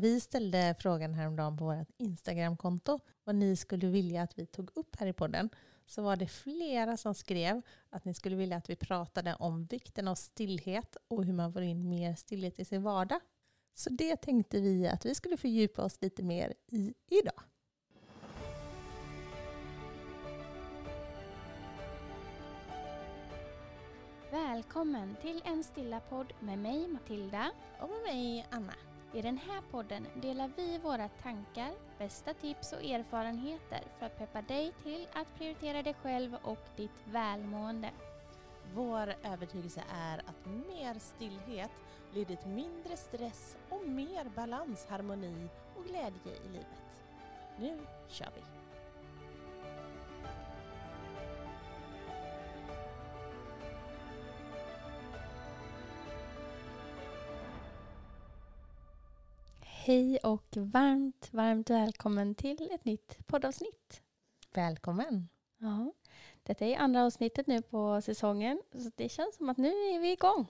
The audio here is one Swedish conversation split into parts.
Vi ställde frågan häromdagen på vårt Instagramkonto vad ni skulle vilja att vi tog upp här i podden. Så var det flera som skrev att ni skulle vilja att vi pratade om vikten av stillhet och hur man får in mer stillhet i sin vardag. Så det tänkte vi att vi skulle fördjupa oss lite mer i idag. Välkommen till en stilla podd med mig Matilda. Och med mig Anna. I den här podden delar vi våra tankar, bästa tips och erfarenheter för att peppa dig till att prioritera dig själv och ditt välmående. Vår övertygelse är att mer stillhet leder till mindre stress och mer balans, harmoni och glädje i livet. Nu kör vi! Hej och varmt, varmt välkommen till ett nytt poddavsnitt. Välkommen! Ja, detta är andra avsnittet nu på säsongen så det känns som att nu är vi igång.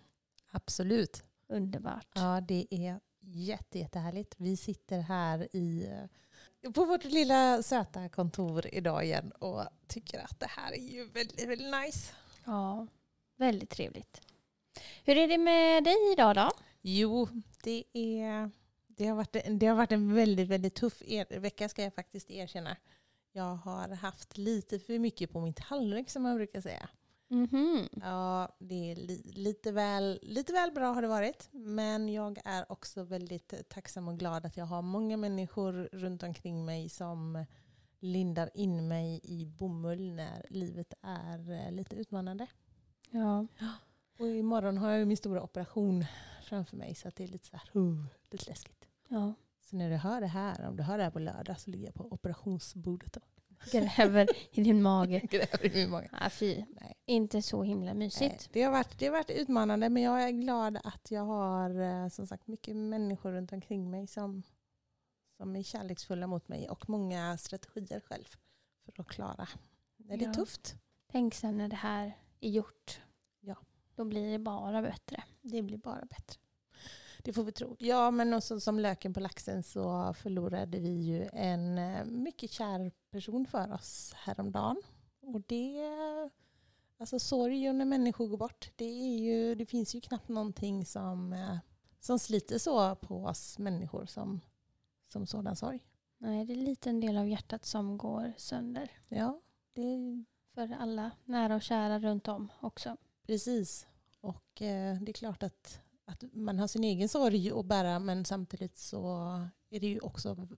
Absolut. Underbart. Ja, det är jätte, jättehärligt. Vi sitter här i, på vårt lilla söta kontor idag igen och tycker att det här är ju väldigt, väldigt nice. Ja, väldigt trevligt. Hur är det med dig idag då? Jo, det, är, det, har, varit, det har varit en väldigt, väldigt tuff er, vecka ska jag faktiskt erkänna. Jag har haft lite för mycket på min tallrik som man brukar säga. Mhm. Ja, det är li, lite, väl, lite väl bra har det varit. Men jag är också väldigt tacksam och glad att jag har många människor runt omkring mig som lindar in mig i bomull när livet är eh, lite utmanande. Ja. Och imorgon har jag min stora operation framför mig så att det är lite så här, uh, lite läskigt. Ja. Så när du hör det här, om du hör det här på lördag så ligger jag på operationsbordet och Gräver i din mage. gräver i min mage. Ja, fy. Nej. Inte så himla Nej, mysigt. det, har varit, det har varit utmanande men jag är glad att jag har eh, som sagt mycket människor runt omkring mig som, som är kärleksfulla mot mig och många strategier själv för att klara när det är Ja. tufft. Tänk sen när det här är gjort. Ja. Då blir det bara bättre. Det blir bara bättre. Det får vi tro. Ja, men också som löken på laxen så förlorade vi ju en eh, mycket kär person för oss häromdagen. Och det, alltså sorg när människor går bort, det, är ju, det finns ju knappt någonting som, eh, som sliter så på oss människor som, som sådan sorg. Nej, det är en liten del av hjärtat som går sönder. Ja, det är För alla nära och kära runt om också. precis. Och eh, det är klart att, att man har sin egen sorg att bära men samtidigt så är det ju också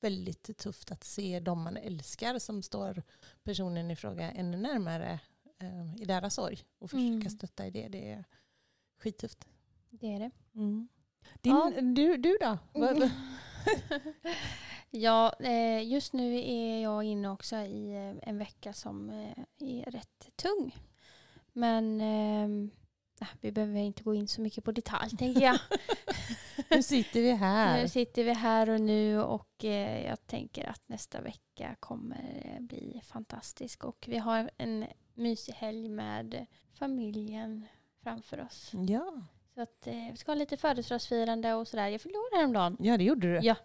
väldigt tufft att se de man älskar som står personen i fråga ännu närmare eh, i deras sorg och försöka Mm. stötta i det. Det är skittufft. Det är det. Din, Ja. du, du då? Vad- Ja, eh, just nu är jag inne också i eh, en vecka som eh, är rätt tung. Men eh, äh, vi behöver inte gå in så mycket på detalj tänker jag. Nu sitter vi här. Nu sitter vi här och nu och eh, jag tänker att nästa vecka kommer bli fantastisk. Och vi har en mysig helg med familjen framför oss. Ja. Så att eh, vi ska ha lite födelsedagsfirande och sådär. Jag fyllde år häromdagen. ja, det gjorde du. Ja.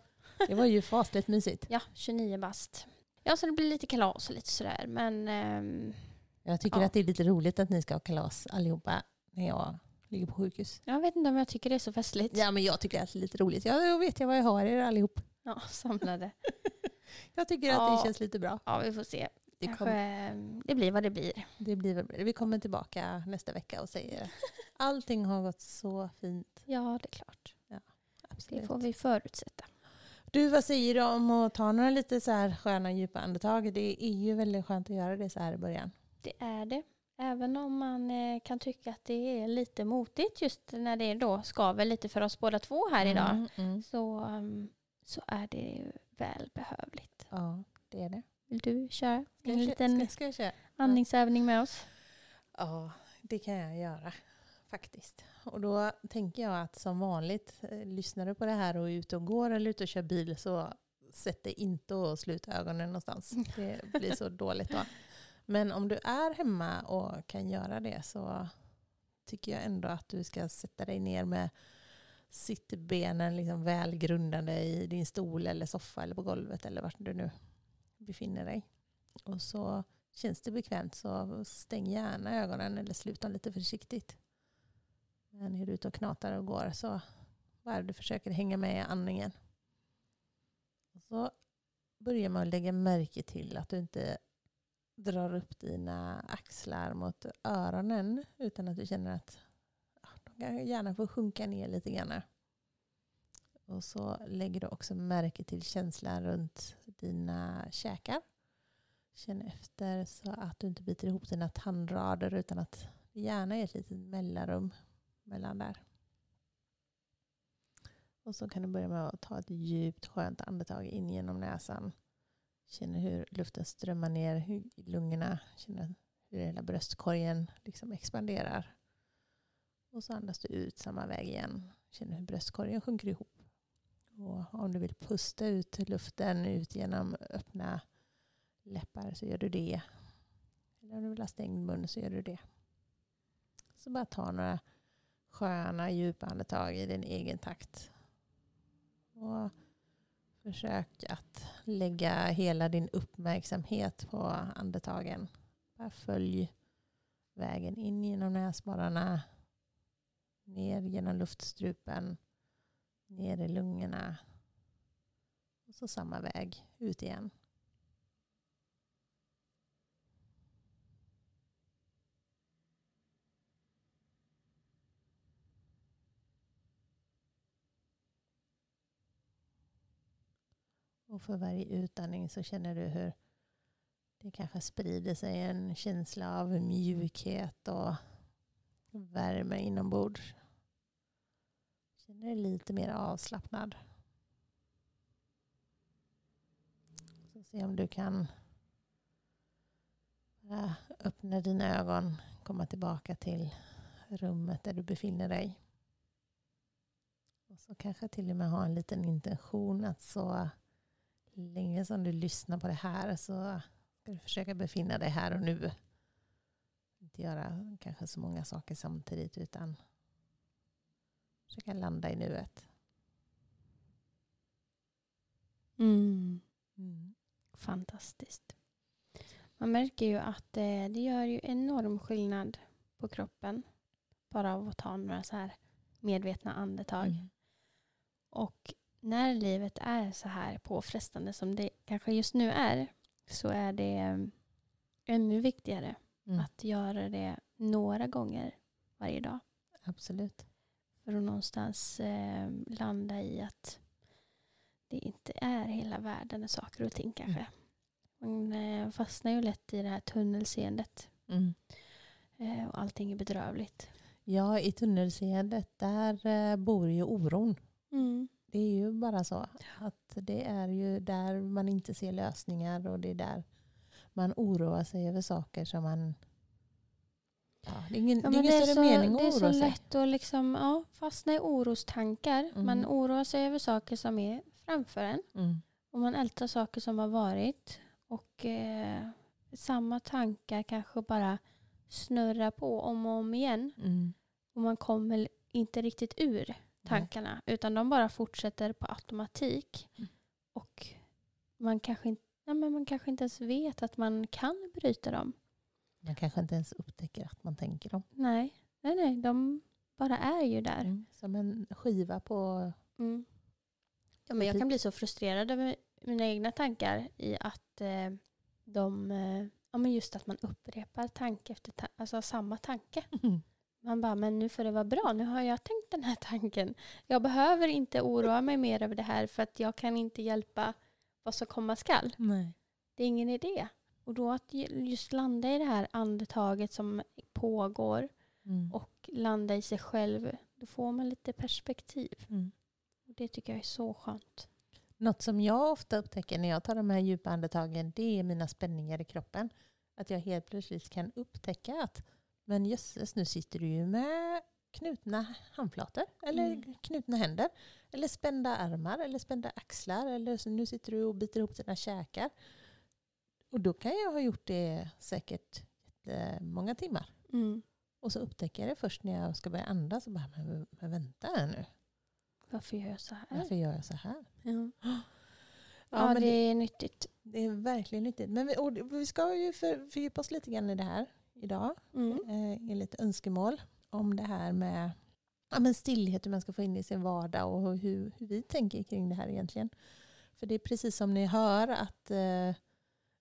Det var ju fasligt mysigt. Ja, 29 bast. Ja, så det blir lite kalas och lite sådär. Men ehm, Jag tycker Ja. att det är lite roligt att ni ska ha kalas allihopa när jag ligger på sjukhus. jag vet inte om jag tycker det är så festligt. Ja, men jag tycker att det är lite roligt. Ja, då vet jag vad jag har er allihop. Ja, samlade. Jag tycker att Ja. det känns lite bra. Ja, vi får se. Det, Kanske, kom, ehm, det blir vad det blir. det blir väl, bra. vi kommer tillbaka nästa vecka och säger att allting har gått så fint. Ja, det är klart. Det Absolut. får vi förutsätta. Du, vad säger du om att ta några lite så här sköna djupa andetag? Det är ju väldigt skönt att göra det så här i början. Det är det. Även om man eh, kan tycka att det är lite motigt just när det då skaver lite för oss båda två här idag. Mm, mm. Så, ehm, så är det ju välbehövligt. Ja, det är det. Vill du köra Ska en liten ska, ska andningsövning med oss? Ja, det kan jag göra faktiskt. Och då tänker jag att som vanligt, eh, lyssnar du på det här och är ute och går eller ute och kör bil så sätt dig inte och slut ögonen någonstans. Det blir så dåligt då. Men om du är hemma och kan göra det så tycker jag ändå att du ska sätta dig ner med sitter benen liksom välgrundade i din stol eller soffa eller på golvet eller vart du nu befinner dig. Och så känns det bekvämt så stäng gärna ögonen eller slut dem lite försiktigt. Men är du ute och knatar och går så bara du försöker hänga med i andningen. Och så börjar man lägga märke till att du inte drar upp dina axlar mot öronen utan att du känner att de kan gärna får sjunka ner lite grann. Och så lägger du också märke till känslan runt dina käkar. Känn efter så att du inte biter ihop dina tandrader utan att det gärna är ett litet mellanrum mellan där. Och så kan du börja med att ta ett djupt skönt andetag in genom näsan. Känner hur luften strömmar ner i lungorna. Känner hur hela bröstkorgen liksom expanderar. Och så andas du ut samma väg igen. Känner hur bröstkorgen sjunker ihop. Och om du vill pusta ut luften ut genom öppna läppar så gör du det. Eller om du vill ha stängd mun så gör du det. Så bara ta några sköna djupa andetag i din egen takt. Och försök att lägga hela din uppmärksamhet på andetagen. Bara följ vägen in genom näsborrarna, ner genom luftstrupen, ner i lungorna. Och så samma väg ut igen. Och för varje utandning så känner du hur det kanske sprider sig en känsla av mjukhet och värme inombords. Känner dig lite mer avslappnad. Så se om du kan öppna dina ögon, komma tillbaka till rummet där du befinner dig. Och så kanske till och med ha en liten intention att så länge som du lyssnar på det här så ska du försöka befinna dig här och nu. Inte göra kanske så många saker samtidigt utan försöka landa i nuet. Mm. Mm. Fantastiskt. Man märker ju att det, det gör ju enorm skillnad på kroppen. Bara av att ta några så här medvetna andetag. Mm. Och när livet är så här påfrestande som det kanske just nu är så är det mm, ännu viktigare mm. att göra det några gånger varje dag. Absolut. För att någonstans eh, landa i att det inte är hela världen och saker och ting kanske. Mm. Man eh, fastnar ju lätt i det här tunnelseendet. Mm. Eh, och allting är bedrövligt. Ja, i tunnelseendet där eh, bor ju oron. Mm. Det är ju bara så. Att det är ju där man inte ser lösningar och det är där man oroar sig över saker som man... Ja, det är ingen, ja, det är ingen större så, mening att oroa sig. Det är så lätt att liksom, ja, fastna i orostankar. Mm. Man oroar sig över saker som är framför en. Mm. Och man ältar saker som har varit. Och eh, samma tankar kanske bara snurrar på om och om igen. Mm. Och man kommer inte riktigt ur tankarna. Nej. Utan de bara fortsätter på automatik. Mm. Och man kanske, inte, ja, men man kanske inte ens vet att man kan bryta dem. Man kanske inte ens upptäcker att man tänker dem. Nej, nej, nej. De bara är ju där. Mm. Som en skiva på... Mm. Ja, men jag kan bli så frustrerad över mina egna tankar i att eh, de... Eh, ja, men just att man upprepar tanke efter ta alltså samma tanke. Mm. Man bara, men nu får det vara bra. Nu har jag tänkt den här tanken. Jag behöver inte oroa mig mer över det här för att jag kan inte hjälpa vad som komma skall. Nej. Det är ingen idé. Och då att just landa i det här andetaget som pågår mm. och landa i sig själv, då får man lite perspektiv. Mm. Och det tycker jag är så skönt. Något som jag ofta upptäcker när jag tar de här djupa andetagen, det är mina spänningar i kroppen. Att jag helt plötsligt kan upptäcka att men jösses, nu sitter du ju med knutna handflator eller mm. knutna händer. Eller spända armar eller spända axlar. Eller nu sitter du och biter ihop dina käkar. Och då kan jag ha gjort det säkert många timmar. Mm. Och så upptäcker jag det först när jag ska börja andas. Och bara, men, men vänta här nu. Varför gör jag så här? Varför gör jag så här? Ja, Ja, ja men det det, är nyttigt. det är verkligen nyttigt. Men vi, vi ska ju för, fördjupa oss lite grann i det här idag. Mm. Eh, enligt önskemål om det här med ja, men stillhet, hur man ska få in i sin vardag och hur, hur vi tänker kring det här egentligen. För det är precis som ni hör att eh,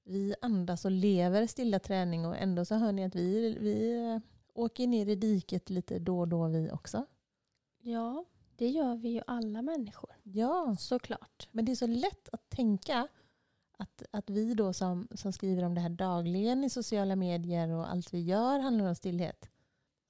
vi andas och lever stilla träning och ändå så hör ni att vi, vi eh, åker ner i diket lite då och då vi också. Ja, det gör vi ju alla människor. Ja, Såklart. men det är så lätt att tänka att, att vi då som, som skriver om det här dagligen i sociala medier och allt vi gör handlar om stillhet.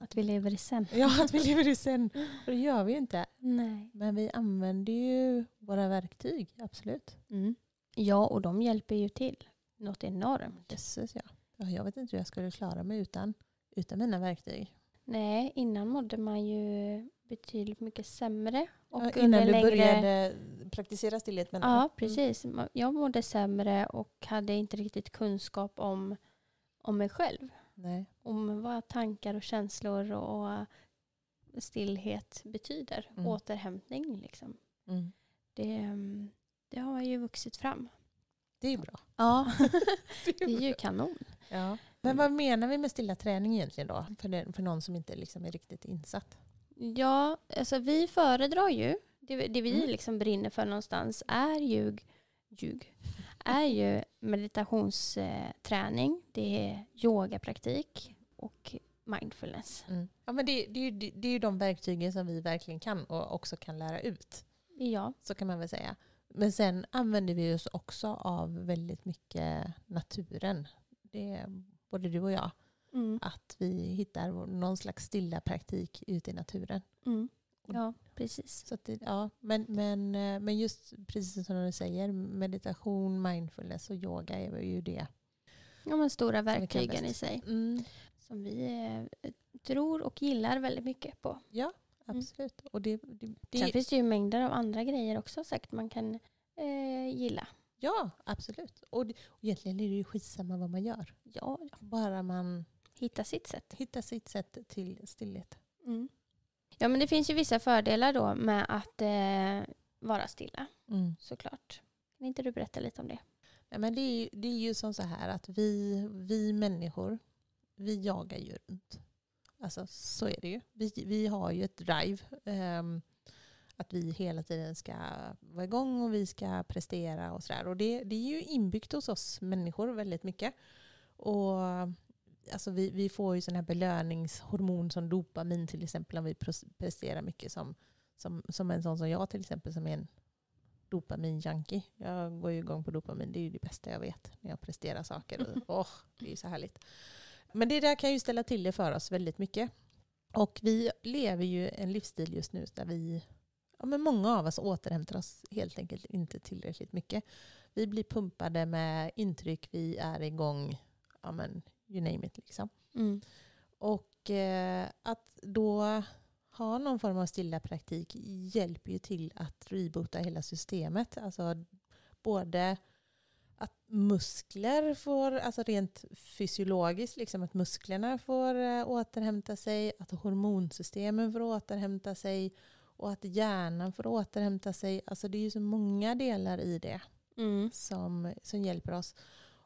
Att vi lever i sen. Ja, att vi lever i sen. Och det gör vi ju inte. Nej. Men vi använder ju våra verktyg, absolut. Mm. Ja, och de hjälper ju till. Något enormt. Jösses ja. ja. Jag vet inte hur jag skulle klara mig utan, utan mina verktyg. Nej, innan mådde man ju betydligt mycket sämre. Och Ja, innan du längre- började praktisera stillhet menar Ja, du? precis. Ma- Jag mådde sämre och hade inte riktigt kunskap om, om mig själv. Mm. Nej. Om vad tankar och känslor och stillhet betyder. Mm. Återhämtning liksom. Mm. Det, mm, det har ju vuxit fram. Det är bra. Ja, det är ju kanon. Ja. Men vad menar vi med stilla träning egentligen då? För, det, för någon som inte liksom är riktigt insatt. Ja, alltså vi föredrar ju, det, det vi Mm. liksom brinner för någonstans är ju, ljug, är ju meditationsträning, det är yogapraktik och mindfulness. Mm. Ja, men det, det, är ju, det är ju de verktygen som vi verkligen kan och också kan lära ut. Ja, Så kan man väl säga. Men sen använder vi oss också av väldigt mycket naturen. Det är både du och jag. mm, Att vi hittar någon slags stilla praktik ute i naturen. mm, ja precis. Så det, ja, men, men, eh, men just precis som du säger, meditation, mindfulness och yoga är ju det. Ja, men stora verktygen i sig Mm, som vi eh, tror och gillar väldigt mycket på. absolut. Och det, det, det, Sen finns det ju mängder av andra grejer också säkert man kan eh, gilla. ja, absolut. Och, det, och egentligen är det ju skitsamma vad man gör. Ja, ja. Bara man hitta sitt sätt. hittar sitt sätt till stillhet. Mm. Ja, men det finns ju vissa fördelar då med att eh, vara stilla, Mm. såklart. Kan inte du berätta lite om det? Nej, men det, är, ju- det är ju som så här att vi, vi människor, vi jagar ju runt. Alltså så är det ju. Vi, vi har ju ett drive. ehm, att vi hela tiden ska vara igång och vi ska prestera och sådär. Och det, det är ju inbyggt hos oss människor väldigt mycket. Och alltså vi, vi får ju sån här belöningshormon som dopamin till exempel om vi pres- presterar mycket som, som, som en sån som jag till exempel som är en dopamin-junkie. Jag går ju igång på dopamin. Det är ju det bästa jag vet när jag presterar saker. Och, åh, det är ju så härligt. Men det där kan ju ställa till det för oss väldigt mycket. Och vi lever ju en livsstil just nu där vi, ja men många av oss återhämtar oss helt enkelt inte tillräckligt mycket. Vi blir pumpade med intryck, vi är igång, ja men you name it liksom. Mm. Och eh, att då ha någon form av stilla praktik hjälper ju till att reboota hela systemet. Alltså både att muskler får, alltså rent fysiologiskt, liksom att musklerna får eh, återhämta sig, att hormonsystemen får återhämta sig och att hjärnan får återhämta sig. Alltså det är ju så många delar i det Mm. som, som hjälper oss.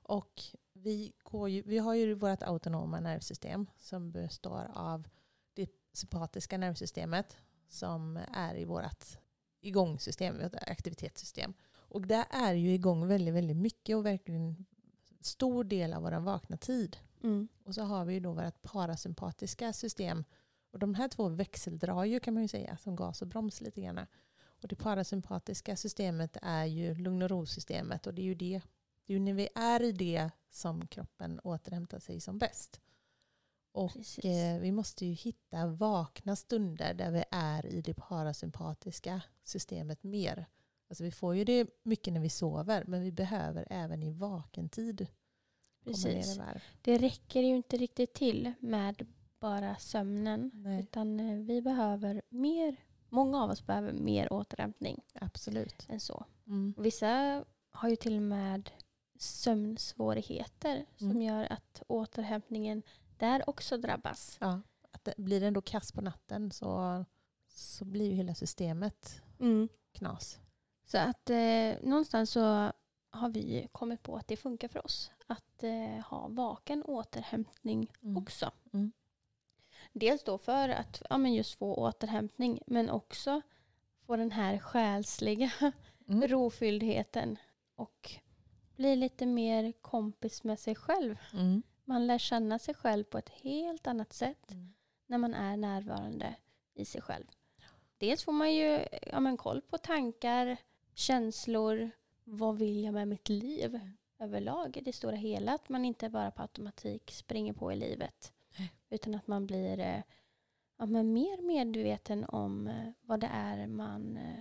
Och vi, går ju, vi har ju vårt autonoma nervsystem som består av det sympatiska nervsystemet som är i vårt igångsystem, vårt aktivitetssystem. Och där är ju igång väldigt, väldigt mycket och verkligen stor del av vår vakna tid. Mm. Och så har vi ju då vårt parasympatiska system. Och de här två växeldrar ju kan man ju säga som gas och broms lite grann. Och det parasympatiska systemet är ju lugn och ro-systemet och det är ju det. Det är ju när vi är i det som kroppen återhämtar sig som bäst. Och eh, vi måste ju hitta vakna stunder där vi är i det parasympatiska systemet mer. Alltså vi får ju det mycket när vi sover men vi behöver även i vaken tid Precis. Det räcker ju inte riktigt till med bara sömnen. Nej. Utan eh, vi behöver mer, många av oss behöver mer återhämtning Absolut. än så. Mm. Vissa har ju till och med sömnsvårigheter som Mm. gör att återhämtningen där också drabbas. Ja, att det, blir det ändå kass på natten så, så blir ju hela systemet Mm. knas. Så att eh, någonstans så har vi kommit på att det funkar för oss att eh, ha vaken återhämtning Mm. också. Mm. Dels då för att ja, men just få återhämtning men också få den här själsliga Mm. rofylldheten och bli lite mer kompis med sig själv. Mm. Man lär känna sig själv på ett helt annat sätt Mm. när man är närvarande i sig själv. Dels får man ju ja, men koll på tankar, känslor, vad vill jag med mitt liv överlag i det stora hela. Att man inte bara på automatik springer på i livet. Nej. Utan att man blir eh, ja, men mer medveten om eh, vad det är man eh,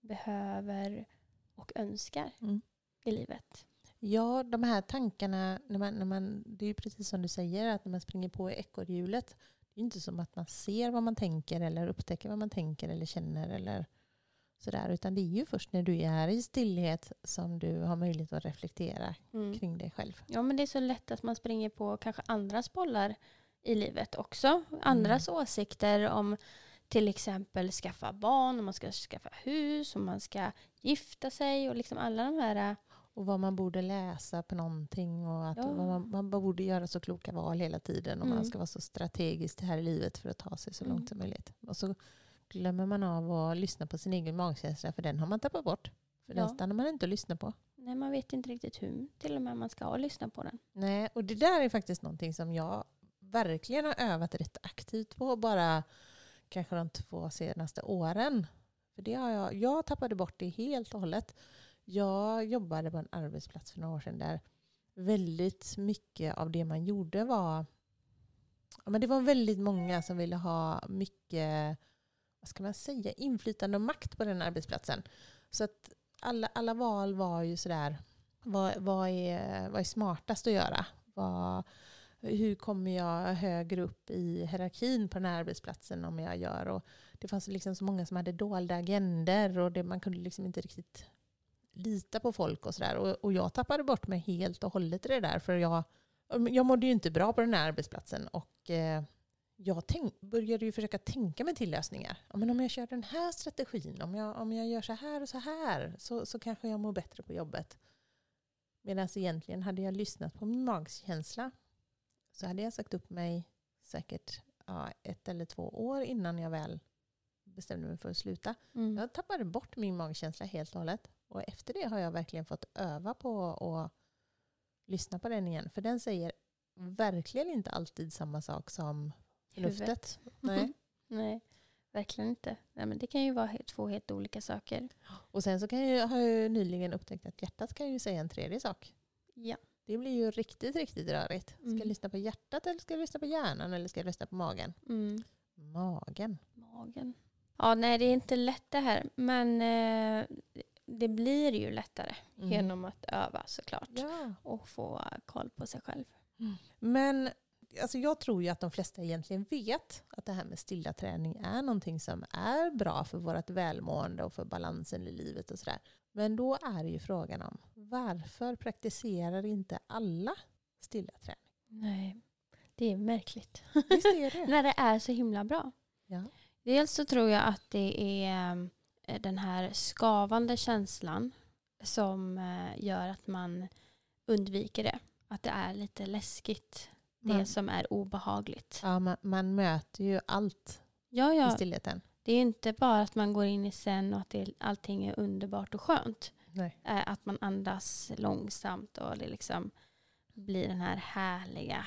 behöver och önskar Mm. I livet. Ja, de här tankarna, när man, när man, det är ju precis som du säger, att när man springer på ekorrhjulet, det är inte som att man ser vad man tänker eller upptäcker vad man tänker eller känner eller sådär, utan det är ju först när du är i stillhet som du har möjlighet att reflektera Mm. kring dig själv. Ja, men det är så lätt att man springer på kanske andras bollar i livet också. Andras åsikter om till exempel skaffa barn, om man ska skaffa hus, om man ska gifta sig och liksom alla de här. Och vad man borde läsa på någonting och att Ja. man, man borde göra så kloka val hela tiden och Mm. man ska vara så strategisk här i livet för att ta sig så Mm. långt som möjligt. Och så glömmer man av att lyssna på sin egen magkänsla för den har man tappat bort. För Ja. den stannar man inte att lyssna på. Nej, man vet inte riktigt hur till och med man ska lyssna på den. Nej, och det där är faktiskt någonting som jag verkligen har övat rätt aktivt på bara kanske de två senaste åren. För det har jag, jag tappade bort det helt och hållet. Jag jobbade på en arbetsplats för några år sedan där väldigt mycket av det man gjorde var... Ja, men det var väldigt många som ville ha mycket vad ska man säga, inflytande och makt på den arbetsplatsen. Så att alla, alla val var ju sådär, vad, vad, är, vad är smartast att göra? Vad, hur kommer jag högre upp i hierarkin på den här arbetsplatsen om jag gör? Och det fanns liksom så många som hade dolda agender och det, man kunde liksom inte riktigt lita på folk och sådär. Och, och jag tappade bort mig helt och hållet i det där för jag, jag mådde ju inte bra på den här arbetsplatsen och eh, jag tänk, började ju försöka tänka mig till lösningar. Ja, men om jag kör den här strategin, om jag, om jag gör så här och så här så, så kanske jag mår bättre på jobbet. Medan egentligen hade jag lyssnat på min magkänsla så hade jag sagt upp mig säkert ja, ett eller två år innan jag väl bestämde mig för att sluta. Mm. Jag tappade bort min magkänsla helt och hållet. Och efter det har jag verkligen fått öva på att lyssna på den igen. För den säger verkligen inte alltid samma sak som förnuftet. Nej. Nej, verkligen inte. Nej, men det kan ju vara två helt olika saker. Och sen så kan jag, har jag ju nyligen upptäckt att hjärtat kan ju säga en tredje sak. Ja. Det blir ju riktigt, riktigt rörigt. Ska Mm. jag lyssna på hjärtat eller ska jag lyssna på hjärnan eller ska jag lyssna på magen? Mm. Magen. Magen. Ja, nej det är inte lätt det här. Men eh, det blir ju lättare Mm. genom att öva såklart. Ja. Och få koll på sig själv. Men alltså jag tror ju att de flesta egentligen vet att det här med stilla träning är någonting som är bra för vårt välmående och för balansen i livet och sådär. Men då är ju frågan om varför praktiserar inte alla stilla träning? Nej, det är märkligt. Visst är det? När det är så himla bra. Ja. Dels så tror jag att det är eh, den här skavande känslan som eh, gör att man undviker det. Att det är lite läskigt. Det Man, som är obehagligt. ja, man, man möter ju allt Ja, i ja. stillheten. Det är inte bara att man går in i sen och att det, allting är underbart och skönt. Nej. Eh, Att man andas långsamt och det liksom blir den här härliga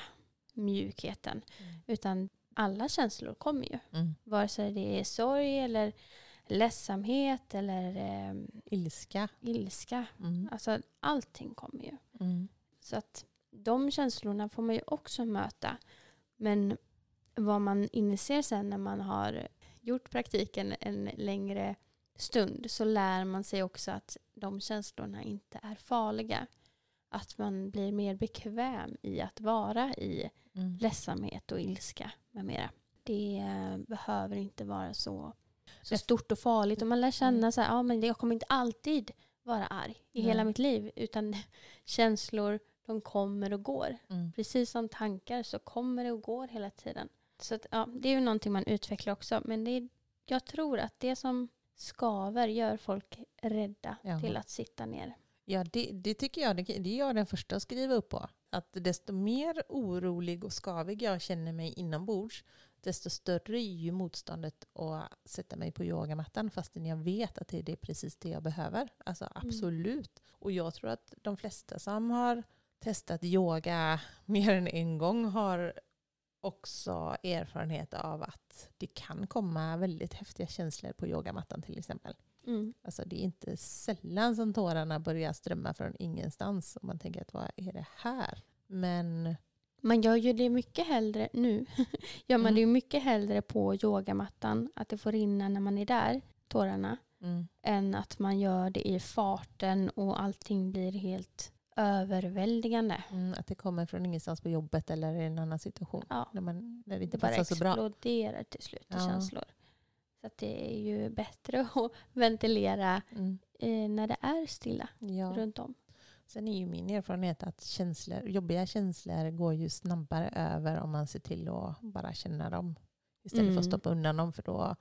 mjukheten. Utan alla känslor kommer ju. Mm. Vare sig det är sorg eller ledsamhet eller eh, Ilska. ilska. Mm. Alltså allting kommer ju. Mm. Så att de känslorna får man ju också möta. Men vad man inser sen när man har gjort praktiken en längre stund så lär man sig också att de känslorna inte är farliga. Att man blir mer bekväm i att vara i Mm. ledsamhet och ilska med mera. Det eh, behöver inte vara så, så stort och farligt. Och man lär känna så här, ja, men jag kommer inte alltid vara arg i Nej. hela mitt liv. Utan känslor, de kommer och går. Mm. Precis som tankar så kommer det och går hela tiden. Så att, ja, det är ju någonting man utvecklar också. Men det är, jag tror att det som skaver gör folk rädda Ja. till att sitta ner. Ja, det, det tycker jag. Det, det är jag den första att skriva upp på. Att desto mer orolig och skavig jag känner mig inombords, desto större är ju motståndet att sätta mig på yogamattan fastän jag vet att det är precis det jag behöver. Alltså absolut. Och jag tror att de flesta som har testat yoga mer än en gång har också erfarenhet av att det kan komma väldigt häftiga känslor på yogamattan till exempel. Mm. Alltså det är inte sällan som tårarna börjar strömma från ingenstans. Och man tänker att vad är det här? Men Man gör ju det mycket hellre nu. gör man Mm. det mycket hellre på yogamattan, att det får rinna när man är där, tårarna, mm, än att man gör det i farten och allting blir helt överväldigande. mm, att det kommer från ingenstans på jobbet eller i en annan situation. Ja, När, man, när det det inte bara passar så bra. exploderar till slut i Ja. känslor. Så det är ju bättre att ventilera Mm, eh, när det är stilla ja. runt om. Sen är ju min erfarenhet att känslor, jobbiga känslor går ju snabbare över om man ser till att bara känna dem. Istället för att Mm. stoppa undan dem. För då,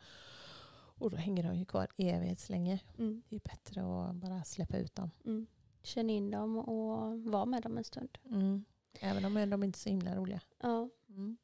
och då hänger de ju kvar evighetslänge. Mm. Det är bättre att bara släppa ut dem. Mm. Känn in dem och var med dem en stund. Mm. Även om de inte är så himla roliga. Ja. Mm.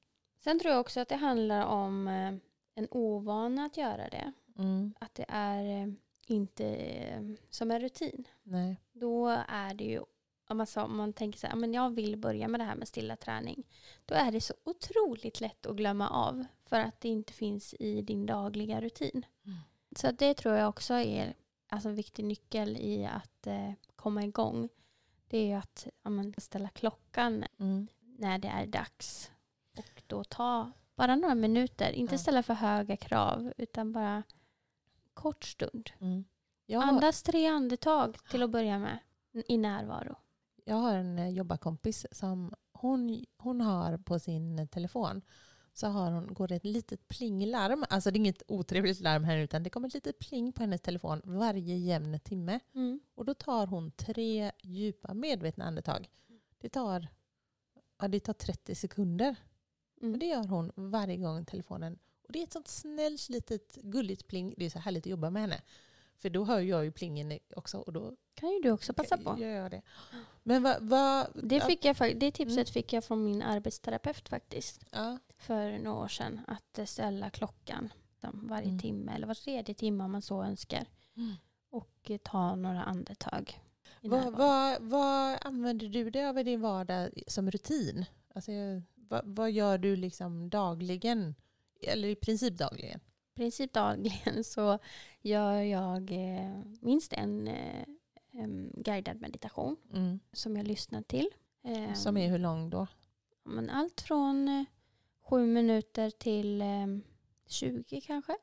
Sen tror jag också att det handlar om eh, en ovana att göra det. Mm. Att det är eh, inte som en rutin. Nej. Då är det ju, om man, sa, om man tänker så här, "Ja, men jag vill börja med det här med stilla träning. Då är det så otroligt lätt att glömma av. För att det inte finns i din dagliga rutin. Mm. Så det tror jag också är alltså, en viktig nyckel i att eh, komma igång. Det är ju att ja, men, ställa klockan Mm. när det är dags. Och då ta bara några minuter. Inte ställa för höga krav utan bara kort stund. Mm. Har, Andas tre andetag till att börja med i närvaro. jag har en eh, jobbarkompis som hon, hon har på sin telefon så har hon, går det ett litet plinglarm. Alltså det är inget otrevligt larm här utan det kommer ett litet pling på hennes telefon varje jämn timme. Mm. Och då tar hon tre djupa medvetna andetag. Det tar, ja, det tar 30 sekunder. Mm. Och det gör hon varje gång telefonen. Och det är ett sånt snällt litet gulligt pling. Det är så härligt att jobba med henne. För då hör jag ju plingen också. Och då kan ju du också passa på. gör jag det. Men vad... vad Det, fick jag, det tipset Mm. fick jag från min arbetsterapeut faktiskt. ja, För några år sedan. Att ställa klockan varje Mm. timme eller var tredje timme om man så önskar. Och eh, ta några andetag. vad, vad, vad använder du dig av i din vardag som rutin? Alltså, vad, vad gör du liksom dagligen? Eller i princip dagligen? I princip dagligen så gör jag eh, minst en eh, guidad meditation Mm. som jag lyssnar till. Eh, Som är hur lång då? men allt från eh, sju minuter till eh, 20 kanske.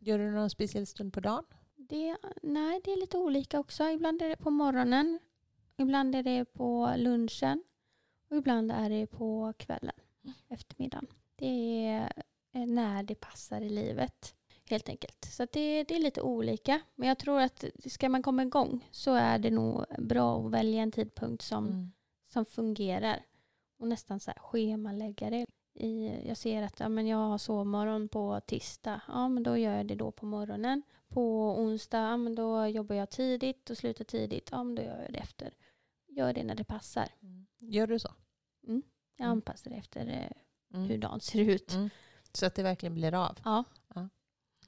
Gör du någon speciell stund på dagen? Det, nej, det är lite olika också. Ibland är det på morgonen, ibland är det på lunchen och ibland är det på kvällen, eftermiddagen. Det är när det passar i livet helt enkelt. Så det, det är lite olika. Men jag tror att ska man komma igång så är det nog bra att välja en tidpunkt som, Mm. som fungerar och nästan så här schemalägga det. I, jag ser att ja, men jag har sovmorgon på tisdag. Ja, men då gör jag det då på morgonen. På onsdag, ja, men då jobbar jag tidigt och slutar tidigt. Ja, men då gör jag det efter. Gör det när det passar. Mm. Gör du så? Jag Mm. anpassar det efter eh, Mm. hur dagen ser ut. Så att det verkligen blir av? Ja. Ja.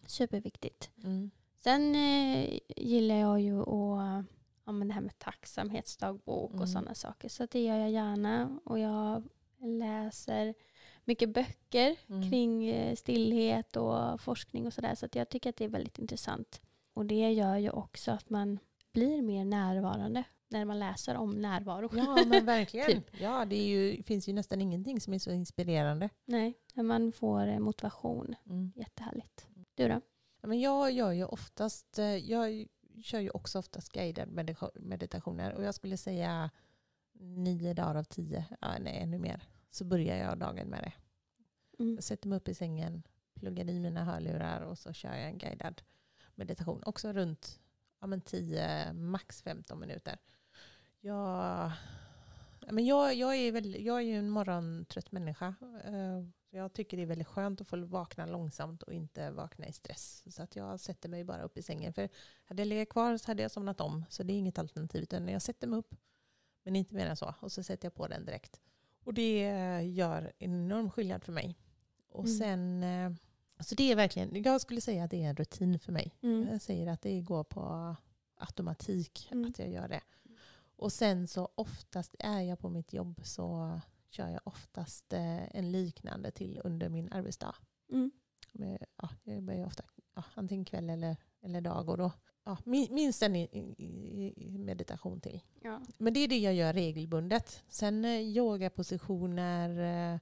Superviktigt. Mm. Sen eh, gillar jag ju att ja, men det här med tacksamhetsdagbok Mm. och sådana saker. Så det gör jag gärna. Och jag läser mycket böcker Mm. kring eh, stillhet och forskning och sådär. Så att jag tycker att det är väldigt intressant. Och det gör ju också att man blir mer närvarande när man läser om närvaro. Ja, men verkligen. Typ. Ja, det ju, finns ju nästan ingenting som är så inspirerande. Nej, när man får eh, motivation. Mm. Jättehärligt. Du då? Ja, Men jag gör ju oftast, eh, jag kör ju också oftast guided medita- meditationer och jag skulle säga nio dagar av tio, ja, nej ännu mer, så börjar jag dagen med det. Mm. Jag sätter mig upp i sängen, pluggar i mina hörlurar och så kör jag en guidad meditation. Också runt ja, men 10, max 15 minuter. Jag, ja, men jag, jag, är väl, jag är ju en morgontrött människa. eh, Så jag tycker det är väldigt skönt att få vakna långsamt och inte vakna i stress. Så att jag sätter mig bara upp i sängen. För hade jag legat kvar så hade jag somnat om. Så det är inget alternativ. Utan jag sätter mig upp, men inte mer än så. Och så sätter jag på den direkt. Och det gör enorm skillnad för mig. Och Mm. sen, eh, så det är verkligen, jag skulle säga att det är en rutin för mig. Mm. Jag säger att det går på automatik Mm. att jag gör det. Och sen så oftast är jag på mitt jobb så kör jag oftast eh, en liknande till under min arbetsdag. Mm. Med, ja, jag börjar ofta ja, antingen kväll eller, eller dag och då ja, min- minst en meditation till. Ja. Men det är det jag gör regelbundet. Sen eh, yogapositioner eh,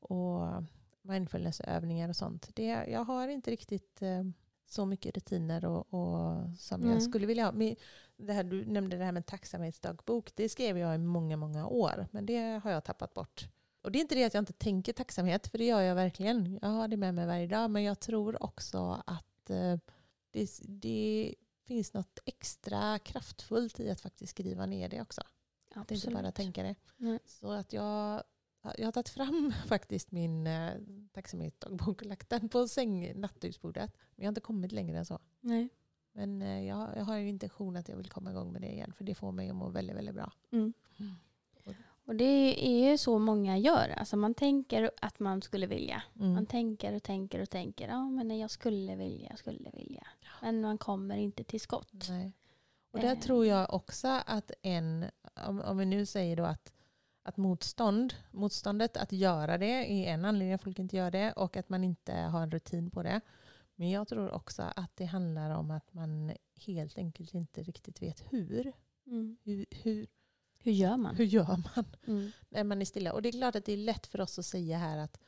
och mindfulnessövningar och sånt. Det, jag har inte riktigt så mycket rutiner och, och som Nej. jag skulle vilja ha. Men det här, du nämnde det här med tacksamhetsdagbok. Det skrev jag i många, många år. Men det har jag tappat bort. Och det är inte det att jag inte tänker tacksamhet, för det gör jag verkligen. Jag har det med mig varje dag. Men jag tror också att eh, det, det finns något extra kraftfullt i att faktiskt skriva ner det också. Att inte bara tänka det. Nej. Så att jag, jag har tagit fram faktiskt min eh, tacksamhetsdagbok och lagt den på säng, nattduksbordet. Men jag har inte kommit längre än så. Nej. Men eh, jag, jag har en intention att jag vill komma igång med det igen. För det får mig att må väldigt, väldigt bra. Mm. Mm. Och det är ju så många gör. Alltså man tänker att man skulle vilja. Mm. Man tänker och tänker och tänker. Ja, men jag skulle vilja, jag skulle vilja. Men man kommer inte till skott. Nej. Och där Eh. tror jag också att en, om, om vi nu säger då att, att motstånd, motståndet att göra det är en anledning att folk inte gör det och att man inte har en rutin på det. Men jag tror också att det handlar om att man helt enkelt inte riktigt vet hur. Mm. Hur, hur, Hur gör man? hur gör man Mm. när man är stilla? Och det är klart att det är lätt för oss att säga här att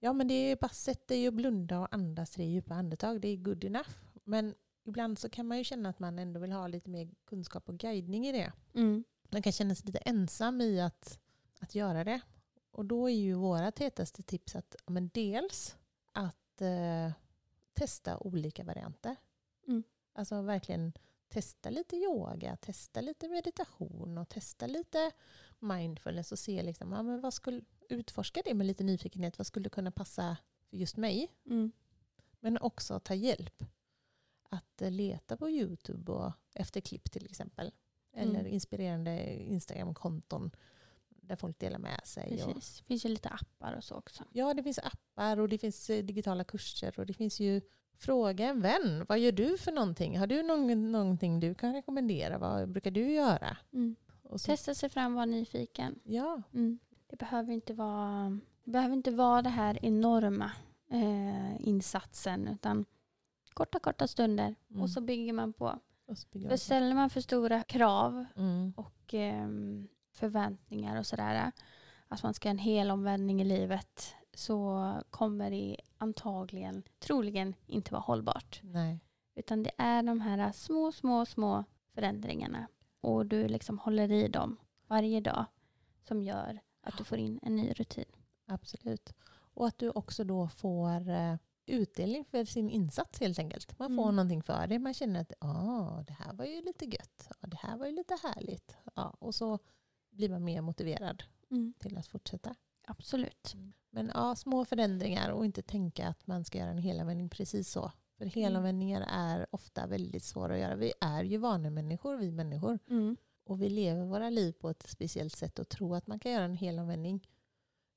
ja men det är bara sätt dig och blunda och andas tre djupa andetag. Det är good enough. Men ibland så kan man ju känna att man ändå vill ha lite mer kunskap och guidning i det. Mm. Man kan känna sig lite ensam i att, att göra det. Och då är ju våra tätaste tips att men dels att eh, testa olika varianter. Mm. Alltså verkligen testa lite yoga, testa lite meditation och testa lite mindfulness och se liksom, ja, men vad skulle, utforska det med lite nyfikenhet. Vad skulle kunna passa för just mig? Mm. Men också ta hjälp. Att eh, leta på YouTube och efter klipp till exempel. Eller Mm. inspirerande Instagram-konton där folk delar med sig. Och, Precis. Det finns ju lite appar och så också. ja, det finns appar och det finns eh, digitala kurser och det finns ju Fråga en vän, vad gör du för någonting? Har du någon, någonting du kan rekommendera? Vad brukar du göra? Mm. Testa sig fram, vara nyfiken. ja, Mm. Det, behöver inte vara, det behöver inte vara det här enorma eh, insatsen utan korta, korta stunder Mm. och så bygger man på. och så bygger på. ställer man för stora krav Mm. och ehm, förväntningar och sådär, att man ska ha en hel omvändning i livet, så kommer det antagligen, troligen inte vara hållbart. Nej. Utan det är de här små, små, små förändringarna och du liksom håller i dem varje dag som gör att du får in en ny rutin. Absolut. Och att du också då får eh, utdelning för sin insats helt enkelt. Man får Mm. någonting för det. Man känner att ah, det här var ju lite gött. Ja, det här var ju lite härligt. Ja, och så blir man mer motiverad till att fortsätta. Absolut. Men ja, små förändringar och inte tänka att man ska göra en helomvändning precis så. För helomvändningar är ofta väldigt svåra att göra. Vi är ju vanemänniskor, vi människor. Mm. Och vi lever våra liv på ett speciellt sätt och tro att man kan göra en helomvändning.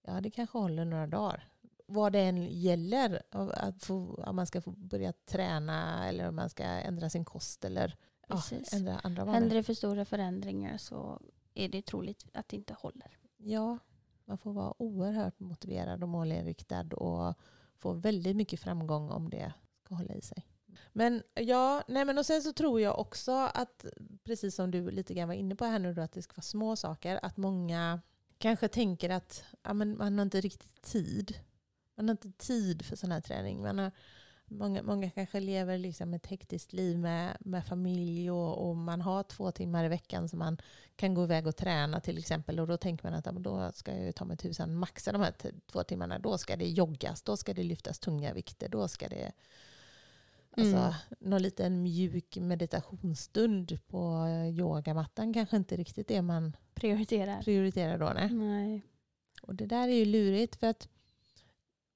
Ja, det kanske håller några dagar. Vad det än gäller, att få, om man ska få börja träna eller om man ska ändra sin kost eller ja, ändra andra vanor. Händer det för stora förändringar så är det troligt att det inte håller. Ja, man får vara oerhört motiverad och målinriktad och få väldigt mycket framgång om det ska hålla i sig. Men ja, nej men och sen så tror jag också att, precis som du lite grann var inne på här nu då, att det ska vara små saker, att många kanske tänker att ja, men man har inte riktigt tid. Man har inte tid för sån här träning. Man har, många, många kanske lever liksom ett hektiskt liv med, med familj och, och man har två timmar i veckan som man kan gå iväg och träna till exempel. Och då tänker man att ja, då ska jag ju ta mig tusan maxa de här två timmarna. Då ska det joggas, då ska det lyftas tunga vikter, då ska det Alltså, Mm. någon liten mjuk meditationsstund på yogamattan kanske inte riktigt det man Prioriterar. prioriterar då. Nej. Nej. Och det där är ju lurigt för att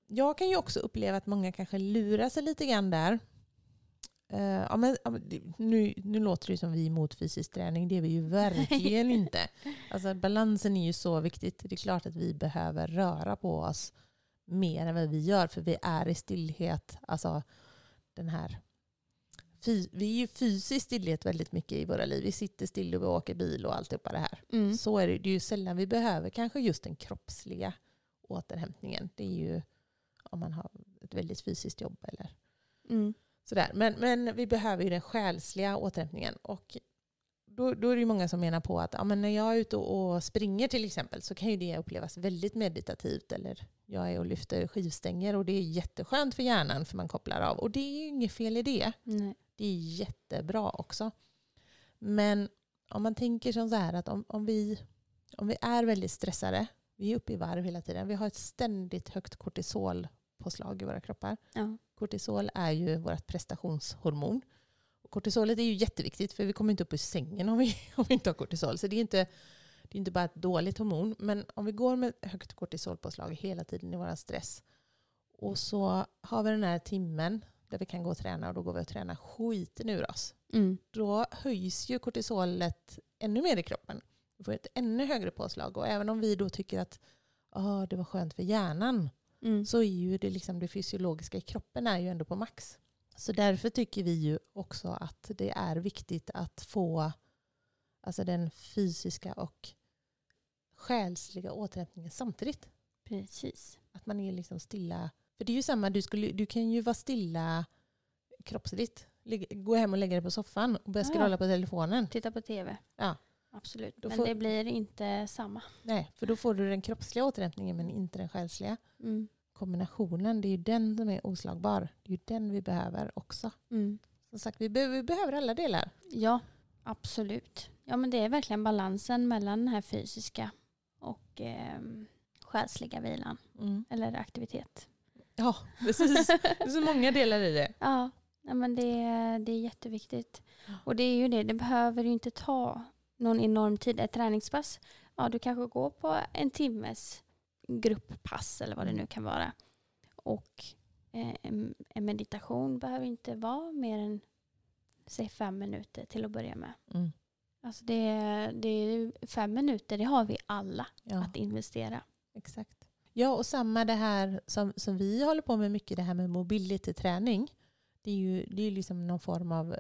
jag kan ju också uppleva att många kanske lurar sig lite grann där. Uh, ja, men, nu, nu låter det som vi är emot fysisk träning, det är vi ju verkligen inte. Alltså, balansen är ju så viktigt. Det är klart att vi behöver röra på oss mer än vad vi gör, för vi är i stillhet. Alltså, den här vi är ju fysiskt stillhet väldigt mycket i våra liv. Vi sitter still och vi åker bil och alltihopa det här. Mm. Så är det, det är ju sällan vi behöver kanske just den kroppsliga återhämtningen. Det är ju om man har ett väldigt fysiskt jobb eller mm. sådär. Men, men vi behöver ju den själsliga återhämtningen. Och då, då är det många som menar på att ja, men när jag är ute och springer till exempel så kan ju det upplevas väldigt meditativt. Eller jag är och lyfter skivstänger och det är jätteskönt för hjärnan för man kopplar av. Och det är ju inget fel i det. Nej. Det är jättebra också. Men om man tänker som så här att om, om, vi, om vi är väldigt stressade, vi är uppe i varv hela tiden, vi har ett ständigt högt kortisolpåslag i våra kroppar. Ja. Kortisol är ju vårt prestationshormon. Och kortisolet är ju jätteviktigt för vi kommer inte upp ur sängen om vi, om vi inte har kortisol. Så det är inte, det är inte bara ett dåligt hormon. Men om vi går med högt kortisolpåslag hela tiden i vår stress och så har vi den här timmen där vi kan gå och träna och då går vi och tränar skiten ur oss. Mm. Då höjs ju kortisolet ännu mer i kroppen. Vi får ett ännu högre påslag. Och även om vi då tycker att oh, det var skönt för hjärnan mm. så är ju det, liksom det fysiologiska i kroppen är ju ändå på max. Så därför tycker vi ju också att det är viktigt att få alltså den fysiska och själsliga återhämtningen samtidigt. Precis. Att man är liksom stilla för det är ju samma, du, skulle, du kan ju vara stilla kroppsligt. Gå hem och lägga dig på soffan och börja scrolla ja. på telefonen. Titta på tv. Ja. Absolut. Då men får, det blir inte samma. Nej, för då får du den kroppsliga återhämtningen men inte den själsliga. Mm. Kombinationen, det är ju den som är oslagbar. Det är ju den vi behöver också. Mm. Som sagt, vi behöver, vi behöver alla delar. Ja, absolut. Ja, men det är verkligen balansen mellan den här fysiska och eh, själsliga vilan. Mm. Eller aktivitet. Ja, precis. Det är så många delar i det. Ja, men det, det är jätteviktigt. Och det är ju det, det behöver ju inte ta någon enorm tid. Ett träningspass, ja du kanske går på en timmes grupppass eller vad det mm. nu kan vara. Och eh, en meditation behöver inte vara mer än säg fem minuter till att börja med. Mm. Alltså det, det är fem minuter, det har vi alla ja. att investera. Exakt. Ja, och samma det här som, som vi håller på med mycket, det här med mobility-träning. Det är ju det är liksom någon form av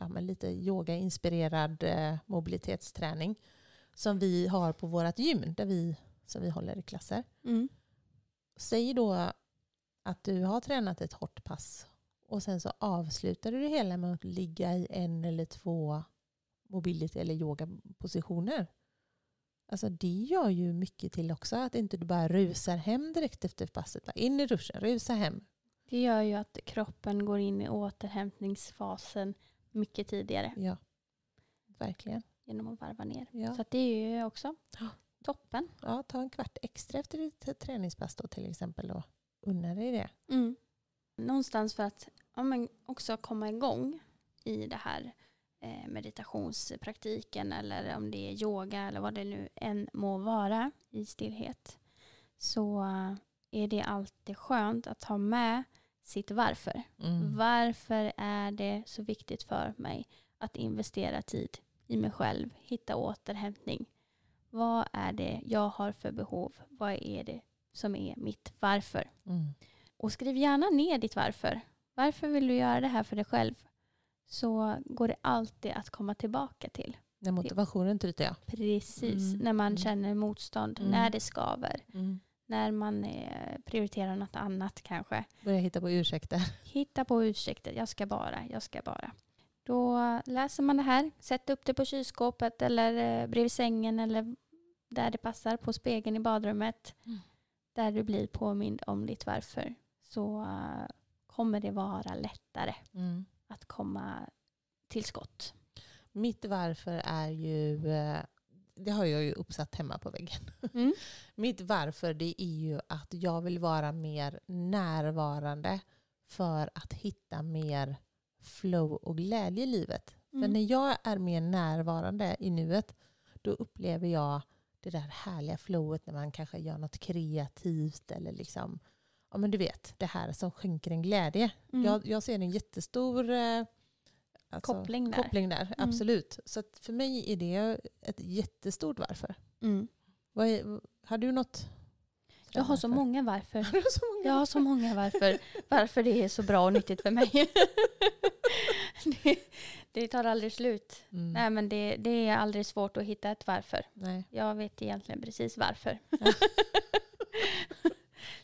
ja, lite yoga-inspirerad eh, mobilitetsträning som vi har på vårt gym, där vi, som vi håller i klasser. Mm. Säg då att du har tränat ett hårt pass och sen så avslutar du det hela med att ligga i en eller två mobility eller yogapositioner. Alltså det gör ju mycket till också. Att inte du bara rusar hem direkt efter passet. Bara in i duschen, rusa hem. Det gör ju att kroppen går in i återhämtningsfasen mycket tidigare. Ja, verkligen. Genom att varva ner. Ja. Så det är ju också toppen. Ja, ta en kvart extra efter ditt träningspass då till exempel och unna dig det. Mm. Någonstans för att ja, men också komma igång i det här Eh, meditationspraktiken eller om det är yoga eller vad det nu än må vara i stillhet så är det alltid skönt att ha med sitt varför. Mm. Varför är det så viktigt för mig att investera tid i mig själv, hitta återhämtning. Vad är det jag har för behov? Vad är det som är mitt varför? Mm. Och skriv gärna ner ditt varför. Varför vill du göra det här för dig själv? så går det alltid att komma tillbaka till. När motivationen tryter ja. Precis, mm. när man mm. känner motstånd, mm. när det skaver. Mm. När man eh, prioriterar något annat kanske. Börja hitta på ursäkter. Hitta på ursäkter, jag ska bara, jag ska bara. Då läser man det här, sätt upp det på kylskåpet eller eh, bredvid sängen eller där det passar på spegeln i badrummet. Mm. Där du blir påmind om ditt varför. Så uh, kommer det vara lättare. Mm att komma till skott. Mitt varför är ju, eh, det har jag ju uppsatt hemma på väggen. Mm. Mitt varför det är ju att jag vill vara mer närvarande för att hitta mer flow och glädje i livet. Mm. För när jag är mer närvarande i nuet, då upplever jag det där härliga flowet när man kanske gör något kreativt eller liksom ja men du vet, det här som skänker en glädje. Mm. Jag, jag ser en jättestor eh, alltså, Koppling där. koppling där. Absolut. Så för mig är det ett jättestort varför. Mm. Är, har du något? Jag har så många varför. Har du så många? Jag har så många varför. Varför det är så bra och nyttigt för mig. det, det tar aldrig slut. Mm. Nej men det, det är aldrig svårt att hitta ett varför. Nej. Jag vet egentligen precis varför. Ja.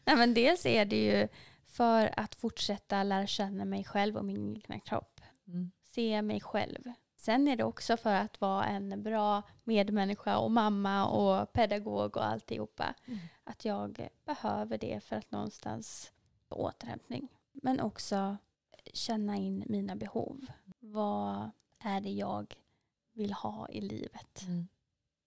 Nej men dels är det ju för att fortsätta lära känna mig själv och min egna kropp. Mm. Se mig själv. Sen är det också för att vara en bra medmänniska och mamma och pedagog och alltihopa. Mm. Att jag behöver det för att någonstans återhämtning. Men också känna in mina behov. Vad är det jag vill ha i livet? Mm.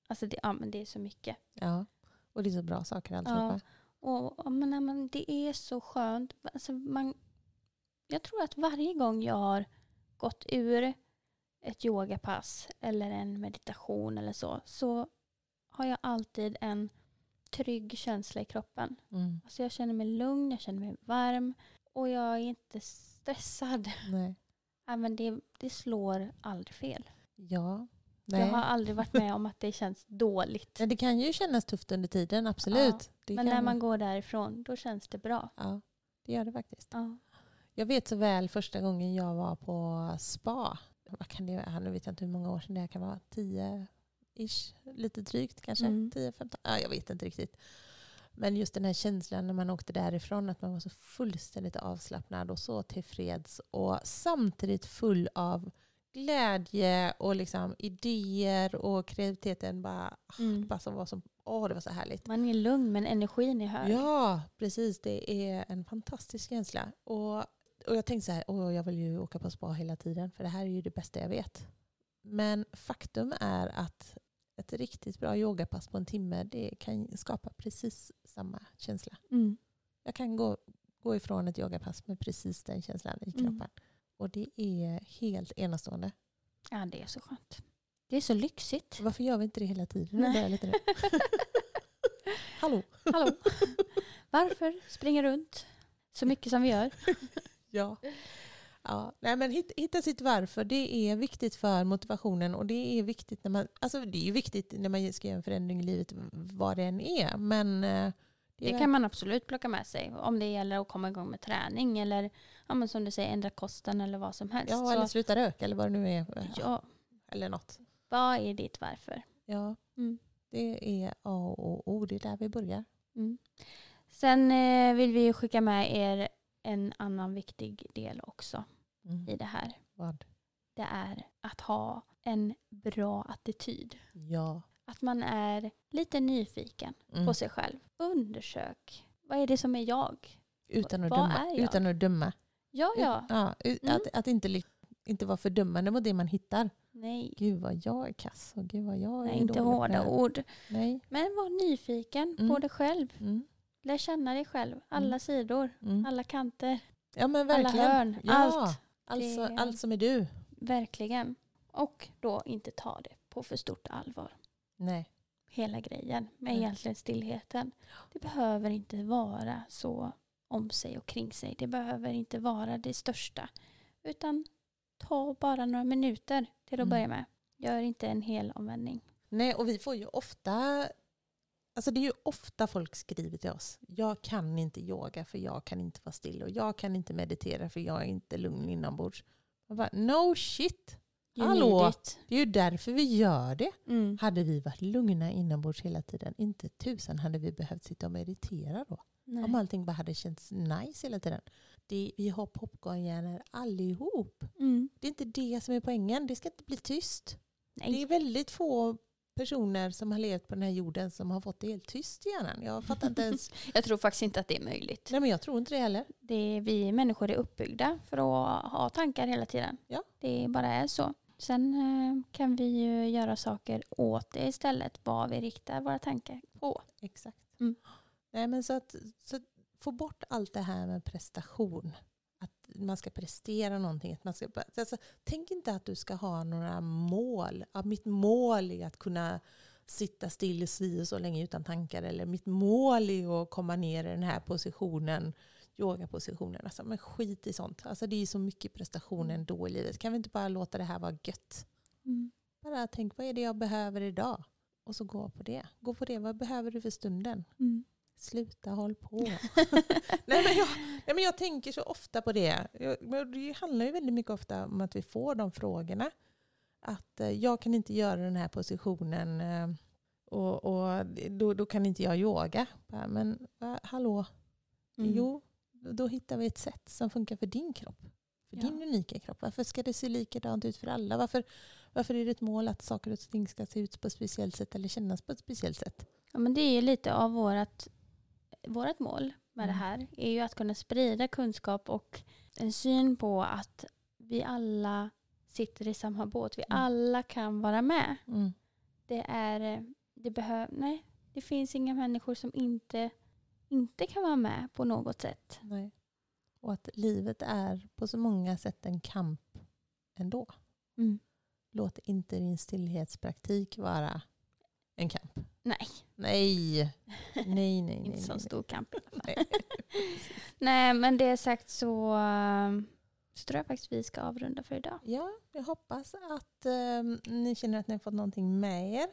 Alltså det, ja, men det är så mycket. Ja, och det är så bra saker alltihopa. Och, och men, men det är så skönt. Alltså man, jag tror att varje gång jag har gått ur ett yogapass eller en meditation eller så, så har jag alltid en trygg känsla i kroppen. Mm. Alltså jag känner mig lugn, jag känner mig varm och jag är inte stressad. Nej. Ja, men det, det slår aldrig fel. Ja. Nej. Jag har aldrig varit med om att det känns dåligt. Nej, det kan ju kännas tufft under tiden, absolut. Det Men när man går därifrån, då känns det bra. Ja, det gör det faktiskt. Ja. Jag vet så väl första gången jag var på spa. Vad kan det vara? Nu vet jag inte hur många år sedan det kan vara. 10-ish, lite drygt kanske. Mm. 10-15, ja, jag vet inte riktigt. Men just den här känslan när man åkte därifrån, att man var så fullständigt avslappnad och så tillfreds och samtidigt full av glädje och liksom idéer och kreativiteten bara, Mm. bara som var som, åh det var så härligt. Man är lugn men energin är hög. Ja, precis. Det är en fantastisk känsla. Och, och jag tänkte så här, åh, jag vill ju åka på spa hela tiden för det här är ju det bästa jag vet. Men faktum är att ett riktigt bra yogapass på en timme det kan skapa precis samma känsla. Mm. Jag kan gå, gå ifrån ett yogapass med precis den känslan i Mm. kroppen. Och det är helt enastående. Ja, det är så skönt. Det är så lyxigt. Varför gör vi inte det hela tiden? Nej. jag lite nu. Hallå? Hallå. Varför springa runt så mycket som vi gör? Ja. Ja, nej men hitta, hitta sitt varför. Det är viktigt för motivationen och det är viktigt när man, alltså det är viktigt när man ska göra en förändring i livet vad det än är. Men eh, Det kan man absolut plocka med sig. Om det gäller att komma igång med träning eller ja, som du säger, ändra kosten eller vad som helst. ja, Så, eller sluta röka eller vad det nu är. Ja, ja, Eller något. vad är ditt varför? Ja, Mm. det är A och O. Det är där vi börjar. Mm. Sen eh, vill vi skicka med er en annan viktig del också Mm. i det här. Vad? Det är att ha en bra attityd. Ja. Att man är lite nyfiken Mm. på sig själv. Undersök. Vad är det som är jag? Utan, att Vad döma, är jag? utan att döma. Ja, ja. Ja, u- Mm. att, att inte, inte vara fördömande mot det man hittar. Nej, Gud vad jag är kass och gud vad jag är Nej inte hårda ord. Nej. Men var nyfiken Mm. på dig själv. Mm. Lär känna dig själv. Alla Mm. sidor, Mm. alla kanter, Ja men alla hörn. Ja, Allt. Alltså, Det- allt som är du. Verkligen. Och då inte ta det på för stort allvar. Nej. Hela grejen med Mm. egentligen stillheten. Det behöver inte vara så om sig och kring sig. Det behöver inte vara det största. Utan ta bara några minuter till att Mm. börja med. Gör inte en hel omvändning. Nej, och vi får ju ofta... Alltså det är ju ofta folk skriver till oss. Jag kan inte yoga för jag kan inte vara still. Och jag kan inte meditera för jag är inte lugn inombords. Jag bara, no shit. You Hallå? Det är ju därför vi gör det. Mm. Hade vi varit lugna inombords hela tiden, inte tusan hade vi behövt sitta och meditera då. Nej. Om allting bara hade känts nice hela tiden. Det, vi har popcornhjärnor allihop. Mm. Det är inte det som är poängen. Det ska inte bli tyst. Nej. Det är väldigt få personer som har levt på den här jorden som har fått det helt tyst i hjärnan. Jag fattar inte ens. Jag tror faktiskt inte att det är möjligt. Nej men jag tror inte det heller. Det är, vi människor är uppbyggda för att ha tankar hela tiden. Ja. Det bara är så. Sen eh, kan vi ju göra saker åt det istället. Vad vi riktar våra tankar på. Exakt. Mm. Nej, men så att, så att få bort allt det här med prestation. Man ska prestera någonting. Att man ska, alltså, tänk inte att du ska ha några mål. Ja, mitt mål är att kunna sitta still si och så länge utan tankar. Eller mitt mål är att komma ner i den här positionen yogapositionen. Alltså, men skit i sånt. Alltså, det är så mycket prestation ändå i livet. Kan vi inte bara låta det här vara gött? Mm. Bara tänk, vad är det jag behöver idag? Och så gå på det. Gå på det, vad behöver du för stunden? Mm. Sluta håll på. nej, men jag, nej, men jag tänker så ofta på det. Jag, det handlar ju väldigt mycket ofta om att vi får de frågorna. Att eh, jag kan inte göra den här positionen eh, och, och då, då kan inte jag yoga. Men va, hallå, Mm. jo, då hittar vi ett sätt som funkar för din kropp. För Ja. din unika kropp. Varför ska det se likadant ut för alla? Varför, varför är det ett mål att saker och ting ska se ut på ett speciellt sätt eller kännas på ett speciellt sätt? Ja, men det är lite av vårt, vårt mål med det Mm. här. är ju att kunna sprida kunskap och en syn på att vi alla sitter i samma båt. Vi Mm. alla kan vara med. Mm. Det är, det behöv, nej, det finns inga människor som inte, inte kan vara med på något sätt. Nej. Och att livet är på så många sätt en kamp ändå. Mm. Låt inte din stillhetspraktik vara en kamp. Nej, Nej, nej, nej. nej, inte nej, stor kamp. nej. Nej, men det sagt så, eh, så tror jag faktiskt vi ska avrunda för idag. Ja, jag hoppas att eh, ni känner att ni har fått någonting med er.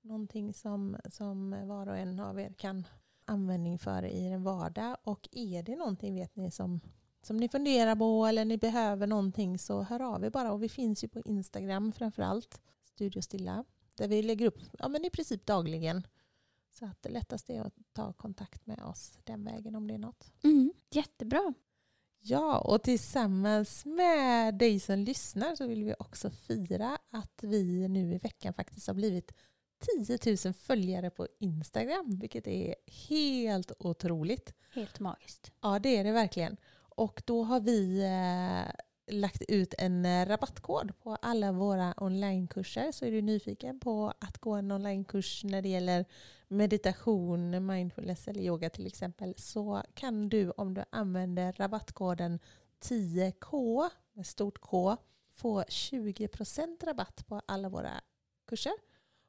Någonting som, som var och en av er kan användning för i er vardag. Och är det någonting vet ni som, som ni funderar på eller ni behöver någonting så hör av er bara. Och vi finns ju på Instagram framförallt, Studio Stilla. Där vi lägger upp ja, men i princip dagligen. Så att det lättaste är att ta kontakt med oss den vägen om det är något. Mm, jättebra. Ja, och tillsammans med dig som lyssnar så vill vi också fira att vi nu i veckan faktiskt har blivit 10 000 följare på Instagram, vilket är helt otroligt. Helt magiskt. Ja, det är det verkligen. Och då har vi eh, lagt ut en eh, rabattkod på alla våra onlinekurser. Så är du nyfiken på att gå en onlinekurs när det gäller meditation, mindfulness eller yoga till exempel så kan du om du använder rabattkoden 10K med stort K få 20% rabatt på alla våra kurser.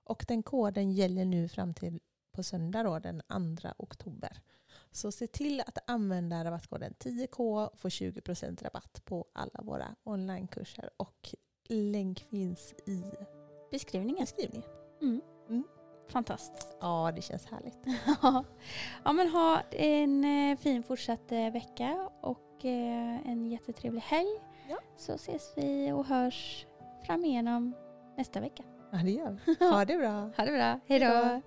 Och den koden gäller nu fram till på söndag då, den 2 oktober. Så se till att använda rabattkoden 10K och få 20% rabatt på alla våra onlinekurser. Och länk finns i Beskrivningen. beskrivningen. Mm. Mm. Fantastiskt. Ja, det känns härligt. ja, men ha en eh, fin fortsatt eh, vecka och eh, en jättetrevlig helg. Ja. Så ses vi och hörs fram igenom nästa vecka. Ja, det gör vi. Ha det bra. Ha det bra. Hej då.